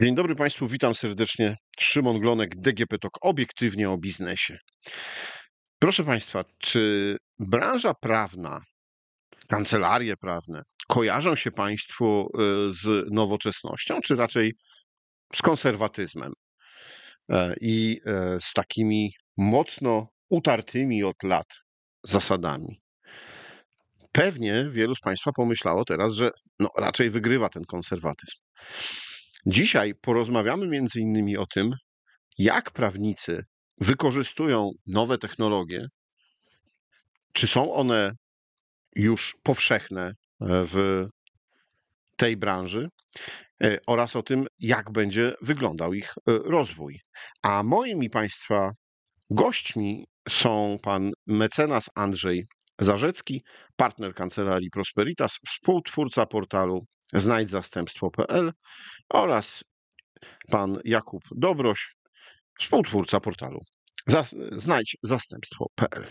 Dzień dobry Państwu, witam serdecznie. Szymon Glonek, DGP TOK, obiektywnie o biznesie. Proszę Państwa, czy branża prawna, kancelarie prawne kojarzą się Państwu y, z nowoczesnością, czy raczej z konserwatyzmem e, i e, z takimi mocno utartymi od lat zasadami? Pewnie wielu z Państwa pomyślało teraz, że no, raczej wygrywa ten konserwatyzm. Dzisiaj porozmawiamy między innymi o tym, jak prawnicy wykorzystują nowe technologie, czy są one już powszechne e, w tej branży e, oraz o tym, jak będzie wyglądał ich e, rozwój. A moimi Państwa gośćmi są pan mecenas Andrzej Zarzecki, partner kancelarii Prosperitas, współtwórca portalu znajdzastępstwo.pl oraz pan Jakub Dobroś, współtwórca portalu Zas znajdź zastępstwo.pl.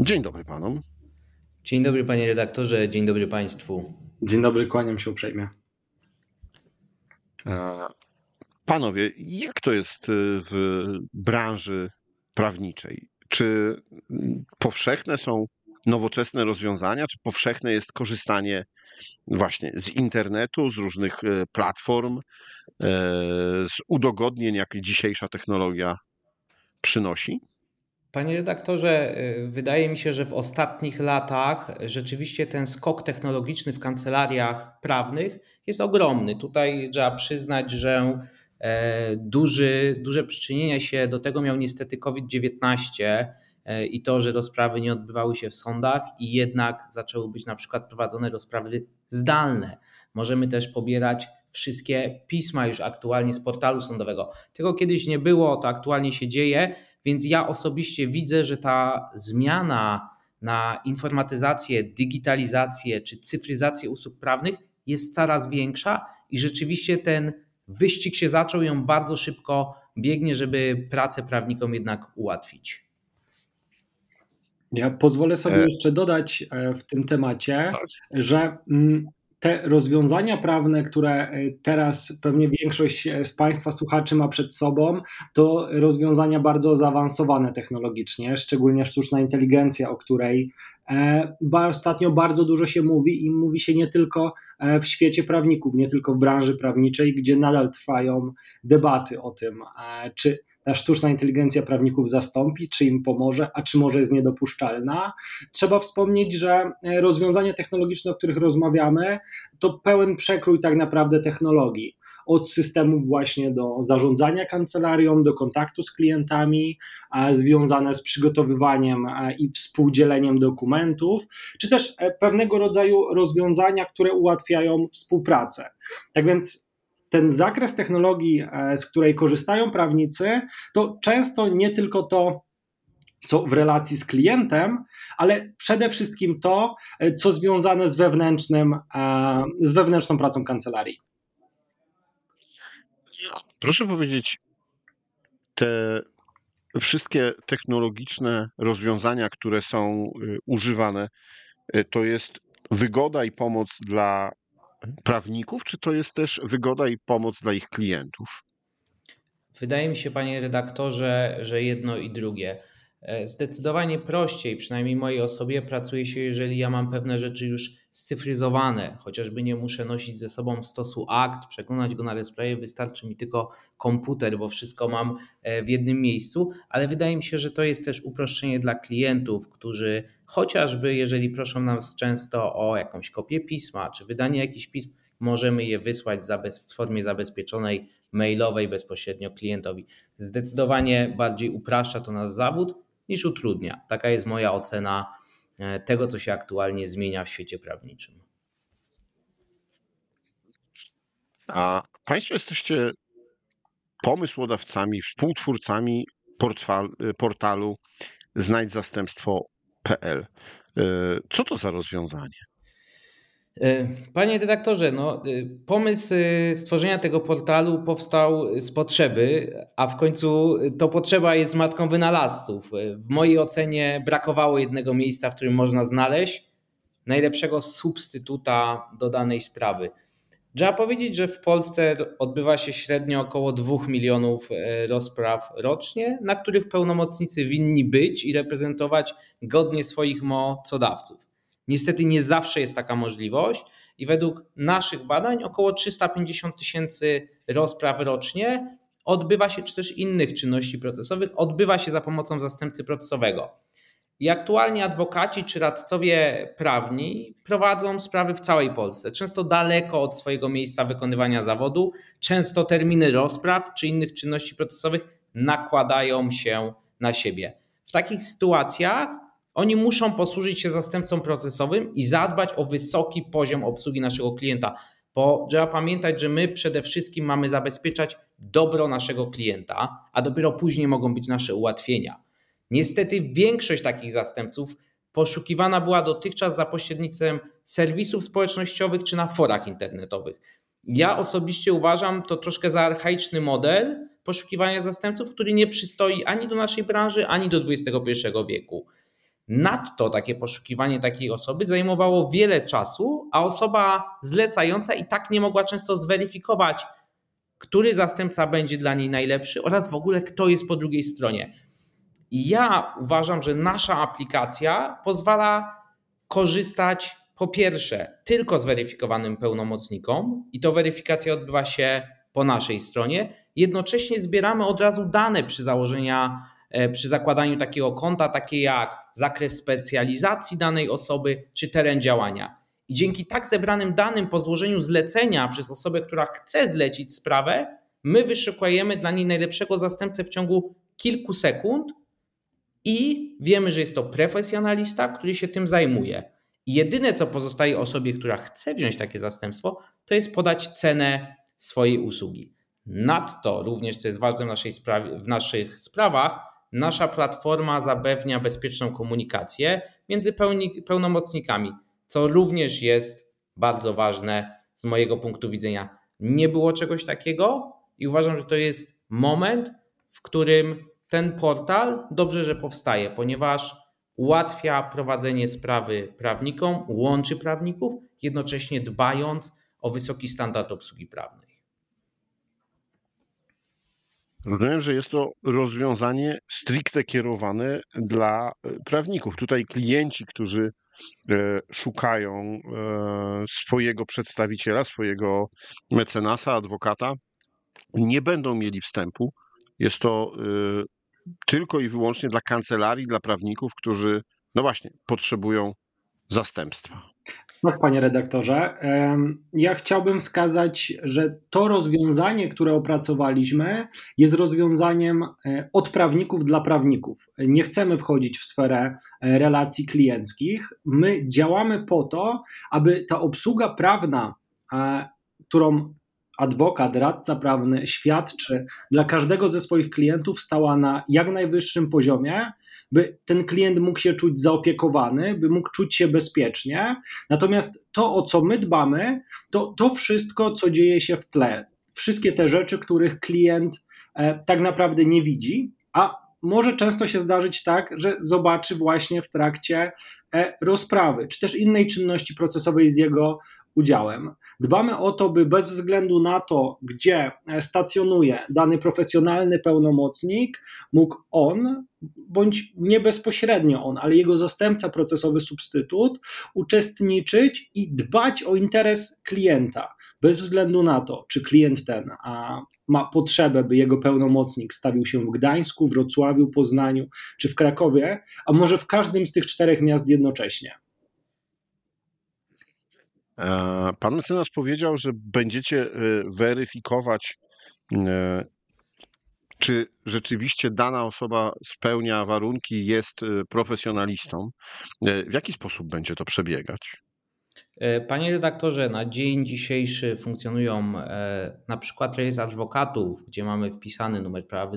Dzień dobry panom. Dzień dobry panie redaktorze, dzień dobry państwu. Dzień dobry, kłaniam się uprzejmie. Panowie, jak to jest y, w branży prawniczej? Czy powszechne są nowoczesne rozwiązania, czy powszechne jest korzystanie właśnie z internetu, z różnych e, platform, e, z udogodnień, jakie dzisiejsza technologia przynosi? Panie redaktorze, e, wydaje mi się, że w ostatnich latach rzeczywiście ten skok technologiczny w kancelariach prawnych jest ogromny. Tutaj trzeba przyznać, że duży, duże przyczynienie się do tego miał niestety COVID-19 E, i to, że rozprawy nie odbywały się w sądach i jednak zaczęły być na przykład prowadzone rozprawy zdalne. Możemy też pobierać wszystkie pisma już aktualnie z portalu sądowego. Tego kiedyś nie było, to aktualnie się dzieje, więc ja osobiście widzę, że ta zmiana na informatyzację, digitalizację czy cyfryzację usług prawnych jest coraz większa i rzeczywiście ten wyścig się zaczął i on bardzo szybko biegnie, żeby pracę prawnikom jednak ułatwić. Ja pozwolę sobie e... jeszcze dodać e, w tym temacie, tak. że mm, te rozwiązania prawne, które e, teraz pewnie większość z Państwa słuchaczy ma przed sobą, to rozwiązania bardzo zaawansowane technologicznie, szczególnie sztuczna inteligencja, o której ostatnio bardzo dużo się mówi i mówi się nie tylko w świecie prawników, nie tylko w branży prawniczej, gdzie nadal trwają debaty o tym, czy ta sztuczna inteligencja prawników zastąpi, czy im pomoże, a czy może jest niedopuszczalna. Trzeba wspomnieć, że e, rozwiązania technologiczne, o których rozmawiamy, to pełen przekrój tak naprawdę technologii od systemów właśnie do zarządzania kancelarią, do kontaktu z klientami, związane z przygotowywaniem i współdzieleniem dokumentów, czy też e, pewnego rodzaju rozwiązania, które ułatwiają współpracę. Tak więc ten zakres technologii, e, z której korzystają prawnicy, to często nie tylko to, co w relacji z klientem, ale przede wszystkim to, e, co związane z wewnętrznym, e, z wewnętrzną pracą kancelarii. Proszę powiedzieć, te wszystkie technologiczne rozwiązania, które są y, używane, y, to jest wygoda i pomoc dla prawników, czy to jest też wygoda i pomoc dla ich klientów? Wydaje mi się, panie redaktorze, że jedno i drugie. E, zdecydowanie prościej, przynajmniej mojej osobie, pracuje się, jeżeli ja mam pewne rzeczy już scyfryzowane, chociażby nie muszę nosić ze sobą stosu akt, przeglądać go na displayu, wystarczy mi tylko komputer, bo wszystko mam e, w jednym miejscu, ale wydaje mi się, że to jest też uproszczenie dla klientów, którzy chociażby, jeżeli proszą nas często o jakąś kopię pisma, czy wydanie jakichś pism, możemy je wysłać w formie zabezpieczonej, mailowej bezpośrednio klientowi. Zdecydowanie bardziej upraszcza to nasz zawód niż utrudnia. Taka jest moja ocena e, tego, co się aktualnie zmienia w świecie prawniczym. A Państwo jesteście pomysłodawcami, współtwórcami portalu znajdzastępstwo.pl. E, co to za rozwiązanie? E, panie redaktorze, no, e, pomysł e, stworzenia tego portalu powstał z potrzeby, a w końcu to potrzeba jest matką wynalazców. W mojej ocenie brakowało jednego miejsca, w którym można znaleźć najlepszego substytuta do danej sprawy. Trzeba powiedzieć, że w Polsce odbywa się średnio około 2 milionów rozpraw rocznie, na których pełnomocnicy winni być i reprezentować godnie swoich mocodawców. Niestety nie zawsze jest taka możliwość i według naszych badań około 350 tysięcy rozpraw rocznie odbywa się, czy też innych czynności procesowych, odbywa się za pomocą zastępcy procesowego. I aktualnie adwokaci czy radcowie prawni prowadzą sprawy w całej Polsce, często daleko od swojego miejsca wykonywania zawodu. Często terminy rozpraw czy innych czynności procesowych nakładają się na siebie. W takich sytuacjach oni muszą posłużyć się zastępcą procesowym i zadbać o wysoki poziom obsługi naszego klienta, bo trzeba pamiętać, że my przede wszystkim mamy zabezpieczać dobro naszego klienta, a dopiero później mogą być nasze ułatwienia. Niestety większość takich zastępców poszukiwana była dotychczas za pośrednictwem serwisów społecznościowych czy na forach internetowych. Ja osobiście uważam to troszkę za archaiczny model poszukiwania zastępców, który nie przystoi ani do naszej branży, ani do XXI wieku. Nadto takie poszukiwanie takiej osoby zajmowało wiele czasu, a osoba zlecająca i tak nie mogła często zweryfikować, który zastępca będzie dla niej najlepszy oraz w ogóle kto jest po drugiej stronie. I ja uważam, że nasza aplikacja pozwala korzystać po pierwsze tylko z weryfikowanym pełnomocnikom i to weryfikacja odbywa się po naszej stronie. Jednocześnie zbieramy od razu dane przy założenia, e, przy zakładaniu takiego konta, takie jak zakres specjalizacji danej osoby czy teren działania. I dzięki tak zebranym danym po złożeniu zlecenia przez osobę, która chce zlecić sprawę, my wyszukujemy dla niej najlepszego zastępcę w ciągu kilku sekund i wiemy, że jest to profesjonalista, który się tym zajmuje. Jedyne, co pozostaje osobie, która chce wziąć takie zastępstwo, to jest podać cenę swojej usługi. Nadto, również co jest ważne w, naszej sprawie, w naszych sprawach, nasza platforma zapewnia bezpieczną komunikację między pełni, pełnomocnikami, co również jest bardzo ważne z mojego punktu widzenia. Nie było czegoś takiego i uważam, że to jest moment, w którym ten portal dobrze, że powstaje, ponieważ ułatwia prowadzenie sprawy prawnikom, łączy prawników, jednocześnie dbając o wysoki standard obsługi prawnej. Rozumiem, że jest to rozwiązanie stricte kierowane dla e, prawników. Tutaj klienci, którzy e, szukają e, swojego przedstawiciela, swojego mecenasa, adwokata, nie będą mieli wstępu. Jest to tylko i wyłącznie dla kancelarii, dla prawników, którzy, no właśnie, potrzebują zastępstwa. Tak, panie redaktorze. Ja chciałbym wskazać, że to rozwiązanie, które opracowaliśmy, jest rozwiązaniem e, od prawników dla prawników. Nie chcemy wchodzić w sferę e, relacji klienckich. My działamy po to, aby ta obsługa prawna, e, którą adwokat, radca prawny świadczy dla każdego ze swoich klientów stała na jak najwyższym poziomie, by ten klient mógł się czuć zaopiekowany, by mógł czuć się bezpiecznie. Natomiast to, o co my dbamy, to to wszystko, co dzieje się w tle. Wszystkie te rzeczy, których klient e, tak naprawdę nie widzi, a może często się zdarzyć tak, że zobaczy właśnie w trakcie e, rozprawy, czy też innej czynności procesowej z jego udziałem. Dbamy o to, by bez względu na to, gdzie stacjonuje dany profesjonalny pełnomocnik, mógł on, bądź nie bezpośrednio on, ale jego zastępca procesowy substytut, uczestniczyć i dbać o interes klienta. Bez względu na to, czy klient ten ma potrzebę, by jego pełnomocnik stawił się w Gdańsku, Wrocławiu, Poznaniu czy w Krakowie, a może w każdym z tych czterech miast jednocześnie. E, pan mecenas powiedział, że będziecie e, weryfikować, e, czy rzeczywiście dana osoba spełnia warunki, jest profesjonalistą. W jaki sposób będzie to przebiegać? Panie redaktorze, na dzień dzisiejszy funkcjonują na przykład rejestr adwokatów, gdzie mamy wpisany numer prawa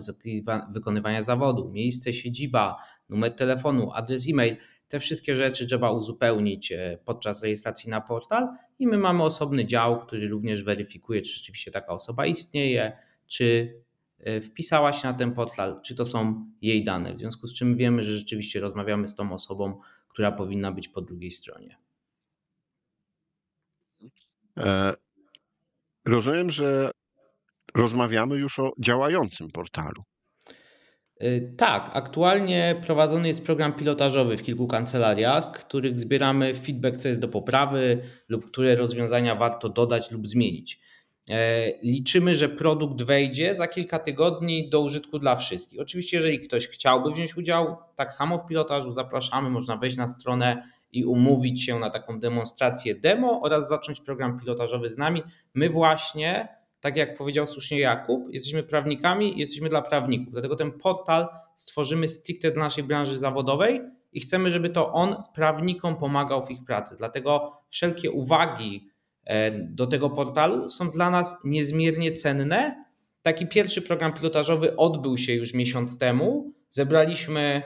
wykonywania zawodu, miejsce siedziba, numer telefonu, adres e-mail. Te wszystkie rzeczy trzeba uzupełnić e, podczas rejestracji na portal i my mamy osobny dział, który również weryfikuje, czy rzeczywiście taka osoba istnieje, czy e, wpisała się na ten portal, czy to są jej dane. W związku z czym wiemy, że rzeczywiście rozmawiamy z tą osobą, która powinna być po drugiej stronie. Rozumiem, że rozmawiamy już o działającym portalu. Y, tak, aktualnie prowadzony jest program pilotażowy w kilku kancelariach, z których zbieramy feedback, co jest do poprawy lub które rozwiązania warto dodać lub zmienić. E, liczymy, że produkt wejdzie za kilka tygodni do użytku dla wszystkich. Oczywiście, jeżeli ktoś chciałby wziąć udział, tak samo w pilotażu zapraszamy, można wejść na stronę i umówić się na taką demonstrację demo oraz zacząć program pilotażowy z nami. My właśnie tak jak powiedział słusznie Jakub, jesteśmy prawnikami jesteśmy dla prawników. Dlatego ten portal stworzymy stricte dla naszej branży zawodowej i chcemy, żeby to on prawnikom pomagał w ich pracy. Dlatego wszelkie uwagi e, do tego portalu są dla nas niezmiernie cenne. Taki pierwszy program pilotażowy odbył się już miesiąc temu. Zebraliśmy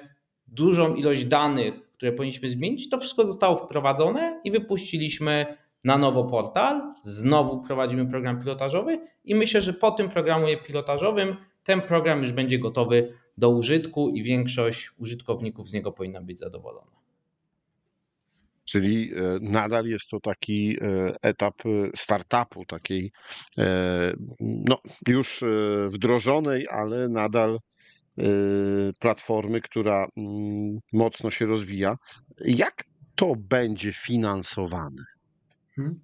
dużą ilość danych, które powinniśmy zmienić. To wszystko zostało wprowadzone i wypuściliśmy na nowo portal, znowu prowadzimy program pilotażowy i myślę, że po tym programie pilotażowym ten program już będzie gotowy do użytku i większość użytkowników z niego powinna być zadowolona. Czyli e, nadal jest to taki e, etap e, startupu, takiej no, już wdrożonej, ale nadal platformy, która mm, mocno się rozwija. Jak to będzie finansowane? Mhm.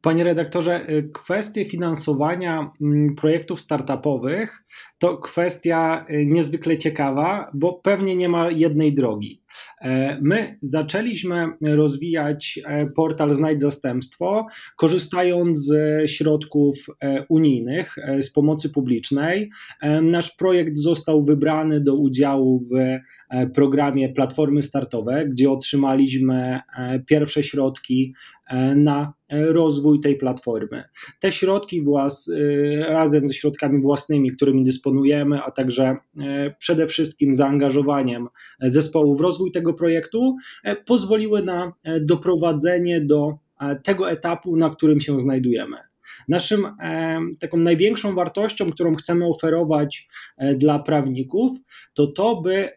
Panie redaktorze, y, kwestie finansowania mm, projektów startupowych to kwestia y, niezwykle ciekawa, bo pewnie nie ma jednej drogi. E, my zaczęliśmy rozwijać e, portal Znajdź Zastępstwo, korzystając z środków e, unijnych, z pomocy publicznej. Nasz projekt został wybrany do udziału w programie Platformy Startowe, gdzie otrzymaliśmy pierwsze środki na rozwój tej platformy. Te środki włas, razem ze środkami własnymi, którymi dysponujemy, a także przede wszystkim zaangażowaniem zespołu w rozwój tego projektu, pozwoliły na doprowadzenie do tego etapu, na którym się znajdujemy. Naszym taką największą wartością, którą chcemy oferować dla prawników, to to, by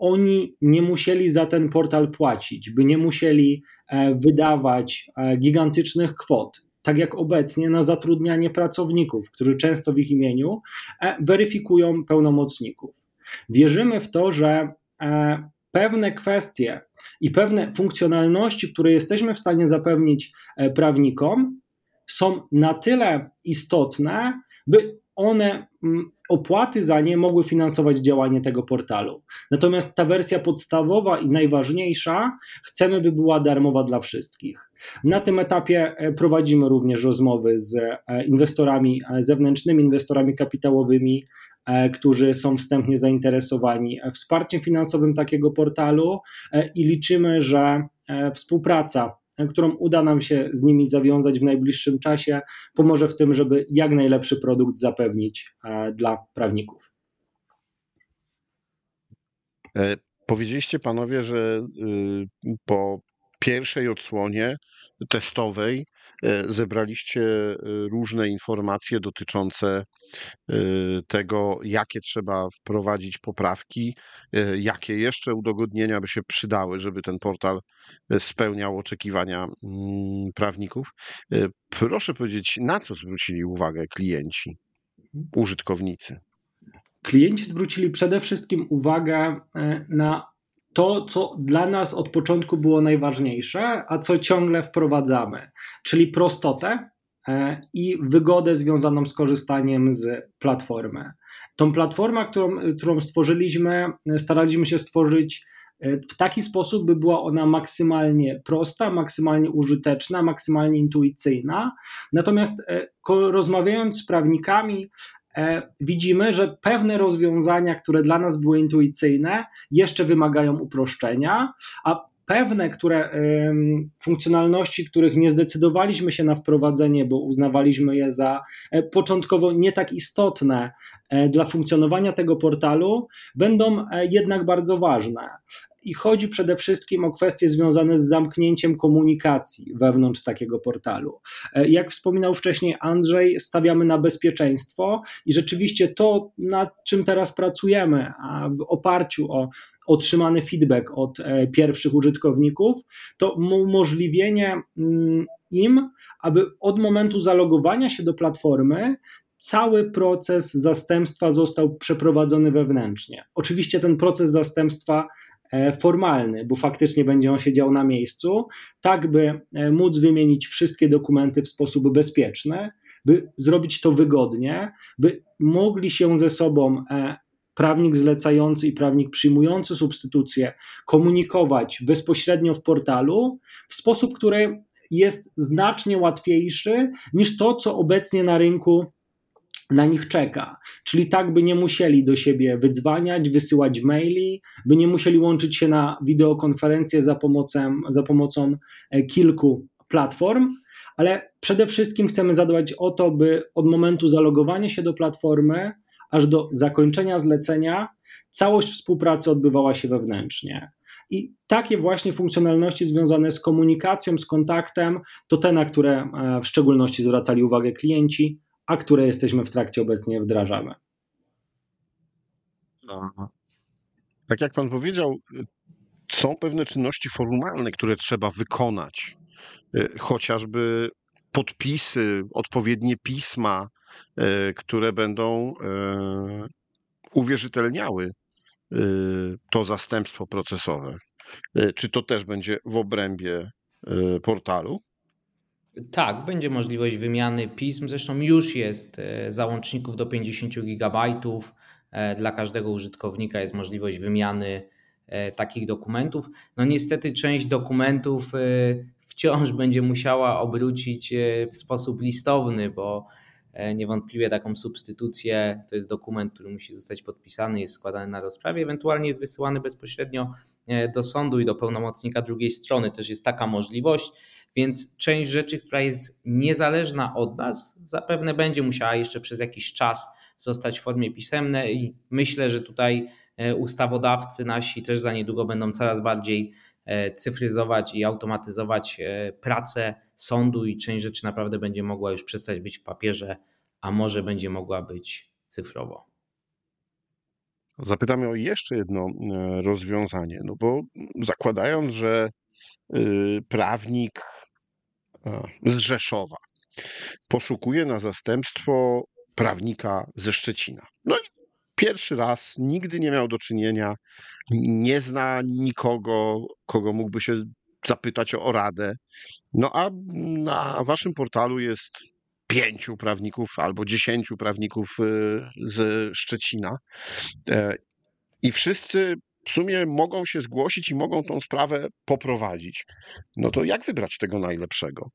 oni nie musieli za ten portal płacić, by nie musieli e, wydawać e, gigantycznych kwot, tak jak obecnie na zatrudnianie pracowników, którzy często w ich imieniu e, weryfikują pełnomocników. Wierzymy w to, że pewne kwestie i pewne funkcjonalności, które jesteśmy w stanie zapewnić prawnikom, są na tyle istotne, by one opłaty za nie mogły finansować działanie tego portalu. Natomiast ta wersja podstawowa i najważniejsza chcemy, by była darmowa dla wszystkich. Na tym etapie e, prowadzimy również rozmowy z e, inwestorami e, zewnętrznymi, inwestorami kapitałowymi, którzy są wstępnie zainteresowani wsparciem finansowym takiego portalu i liczymy, że współpraca którą uda nam się z nimi zawiązać w najbliższym czasie, pomoże w tym, żeby jak najlepszy produkt zapewnić e, dla prawników. E, powiedzieliście panowie, że y, po pierwszej odsłonie testowej e, zebraliście różne informacje dotyczące tego, jakie trzeba wprowadzić poprawki, jakie jeszcze udogodnienia by się przydały, żeby ten portal spełniał oczekiwania mm, prawników. Proszę powiedzieć, na co zwrócili uwagę klienci, użytkownicy? Klienci zwrócili przede wszystkim uwagę e, na to, co dla nas od początku było najważniejsze, a co ciągle wprowadzamy, czyli prostotę, E, i wygodę związaną z korzystaniem z platformy. Tą platformę, którą, którą stworzyliśmy, staraliśmy się stworzyć e, w taki sposób, by była ona maksymalnie prosta, maksymalnie użyteczna, maksymalnie intuicyjna. Natomiast e, rozmawiając z prawnikami, widzimy, że pewne rozwiązania, które dla nas były intuicyjne, jeszcze wymagają uproszczenia, a pewne które, funkcjonalności, których nie zdecydowaliśmy się na wprowadzenie, bo uznawaliśmy je za e, początkowo nie tak istotne e, dla funkcjonowania tego portalu, będą e, jednak bardzo ważne. I chodzi przede wszystkim o kwestie związane z zamknięciem komunikacji wewnątrz takiego portalu. Jak wspominał wcześniej Andrzej, stawiamy na bezpieczeństwo i rzeczywiście to, nad czym teraz pracujemy, a w oparciu o otrzymany feedback od e, pierwszych użytkowników, to umożliwienie mm, im, aby od momentu zalogowania się do platformy cały proces zastępstwa został przeprowadzony wewnętrznie. Oczywiście ten proces zastępstwa e, formalny, bo faktycznie będzie on się dział na miejscu, tak by e, móc wymienić wszystkie dokumenty w sposób bezpieczny, by zrobić to wygodnie, by mogli się ze sobą e, prawnik zlecający i prawnik przyjmujący substytucję komunikować bezpośrednio w portalu w sposób, który jest znacznie łatwiejszy niż to, co obecnie na rynku na nich czeka. Czyli tak, by nie musieli do siebie wydzwaniać, wysyłać maili, by nie musieli łączyć się na wideokonferencję za pomocą, za pomocą e, kilku platform, ale przede wszystkim chcemy zadbać o to, by od momentu zalogowania się do platformy aż do zakończenia zlecenia całość współpracy odbywała się wewnętrznie. I takie właśnie funkcjonalności związane z komunikacją, z kontaktem, to te, na które e, w szczególności zwracali uwagę klienci, a które jesteśmy w trakcie obecnie wdrażamy. Tak jak Pan powiedział, są pewne czynności formalne, które trzeba wykonać, e, chociażby podpisy, odpowiednie pisma, e, które będą uwierzytelniały to zastępstwo procesowe. Czy to też będzie w obrębie portalu? Tak, będzie możliwość wymiany pism. Zresztą już jest e, załączników do 50 GB. E, dla każdego użytkownika jest możliwość wymiany e, takich dokumentów. No niestety część dokumentów wciąż będzie musiała obrócić w sposób listowny, bo niewątpliwie taką substytucję to jest dokument, który musi zostać podpisany, jest składany na rozprawie, ewentualnie jest wysyłany bezpośrednio do sądu i do pełnomocnika drugiej strony. Też jest taka możliwość. Więc część rzeczy, która jest niezależna od nas, zapewne będzie musiała jeszcze przez jakiś czas zostać w formie pisemnej i myślę, że tutaj e, ustawodawcy nasi też za niedługo będą coraz bardziej e, cyfryzować i automatyzować e, pracę sądu i część rzeczy naprawdę będzie mogła już przestać być w papierze, a może będzie mogła być cyfrowo. Zapytamy o jeszcze jedno rozwiązanie, no bo zakładając, że y, prawnik z Rzeszowa. Poszukuje na zastępstwo prawnika ze Szczecina. No i pierwszy raz, nigdy nie miał do czynienia, nie zna nikogo, kogo mógłby się zapytać o radę. No a na waszym portalu jest pięciu prawników albo dziesięciu prawników y, z Szczecina. E, I wszyscy w sumie mogą się zgłosić i mogą tą sprawę poprowadzić. No to jak wybrać tego najlepszego?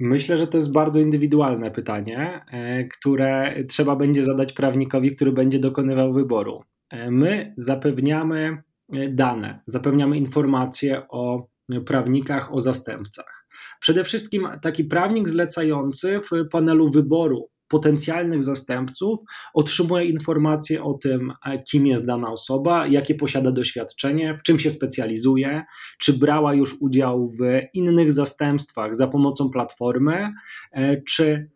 Myślę, że to jest bardzo indywidualne pytanie, e, które trzeba będzie zadać prawnikowi, który będzie dokonywał wyboru. E, my zapewniamy e, dane, zapewniamy informacje o prawnikach, o zastępcach. Przede wszystkim taki prawnik zlecający w panelu wyboru potencjalnych zastępców otrzymuje informacje o tym, e, kim jest dana osoba, jakie posiada doświadczenie, w czym się specjalizuje, czy brała już udział w innych zastępstwach za pomocą platformy, e, czy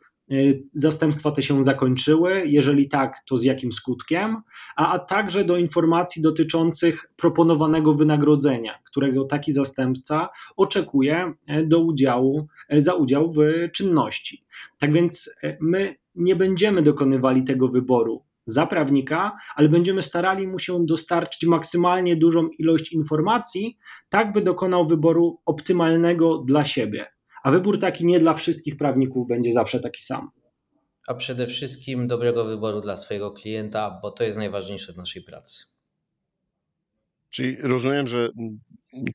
zastępstwa te się zakończyły, jeżeli tak, to z jakim skutkiem, a, a także do informacji dotyczących proponowanego wynagrodzenia, którego taki zastępca oczekuje do udziału, za udział w czynności. Tak więc my nie będziemy dokonywali tego wyboru za prawnika, ale będziemy starali mu się dostarczyć maksymalnie dużą ilość informacji, tak by dokonał wyboru optymalnego dla siebie. A wybór taki nie dla wszystkich prawników będzie zawsze taki sam. A przede wszystkim dobrego wyboru dla swojego klienta, bo to jest najważniejsze w naszej pracy. Czyli rozumiem, że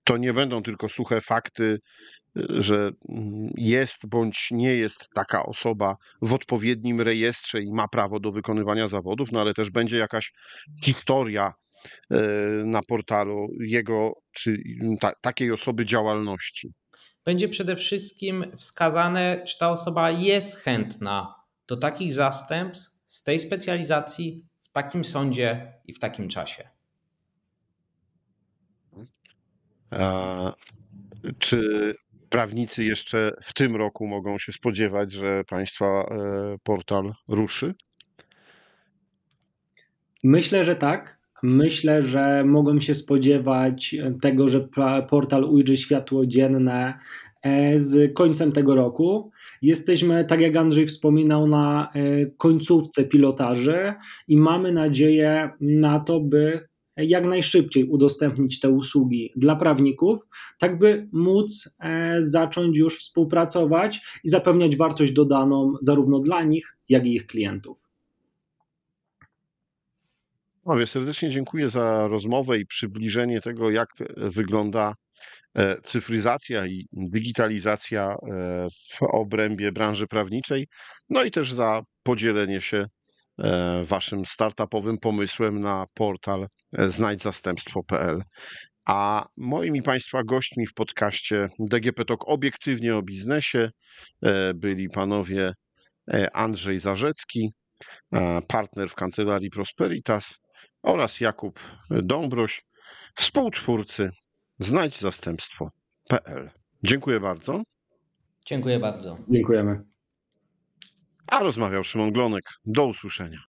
to nie będą tylko suche fakty że jest bądź nie jest taka osoba w odpowiednim rejestrze i ma prawo do wykonywania zawodów, no ale też będzie jakaś historia e, na portalu jego czy ta, takiej osoby działalności. Będzie przede wszystkim wskazane, czy ta osoba jest chętna do takich zastępstw z tej specjalizacji w takim sądzie i w takim czasie. A, czy prawnicy jeszcze w tym roku mogą się spodziewać, że Państwa e, portal ruszy? Myślę, że tak. Myślę, że mogą się spodziewać tego, że portal ujrzy światło dzienne z końcem tego roku. Jesteśmy, tak jak Andrzej wspominał, na końcówce pilotaży i mamy nadzieję na to, by jak najszybciej udostępnić te usługi dla prawników, tak by móc zacząć już współpracować i zapewniać wartość dodaną zarówno dla nich, jak i ich klientów. Panowie, serdecznie dziękuję za rozmowę i przybliżenie tego, jak wygląda e, cyfryzacja i digitalizacja e, w obrębie branży prawniczej, no i też za podzielenie się e, waszym startupowym pomysłem na portal znajdzastępstwo.pl. A moimi Państwa gośćmi w podcaście DGP Talk obiektywnie o biznesie byli panowie Andrzej Zarzecki, partner w kancelarii Prosperitas oraz Jakub Dąbroś, współtwórcy znajdź zastępstwo.pl. Dziękuję bardzo. Dziękuję bardzo. Dziękujemy. A rozmawiał Szymon Glonek. Do usłyszenia.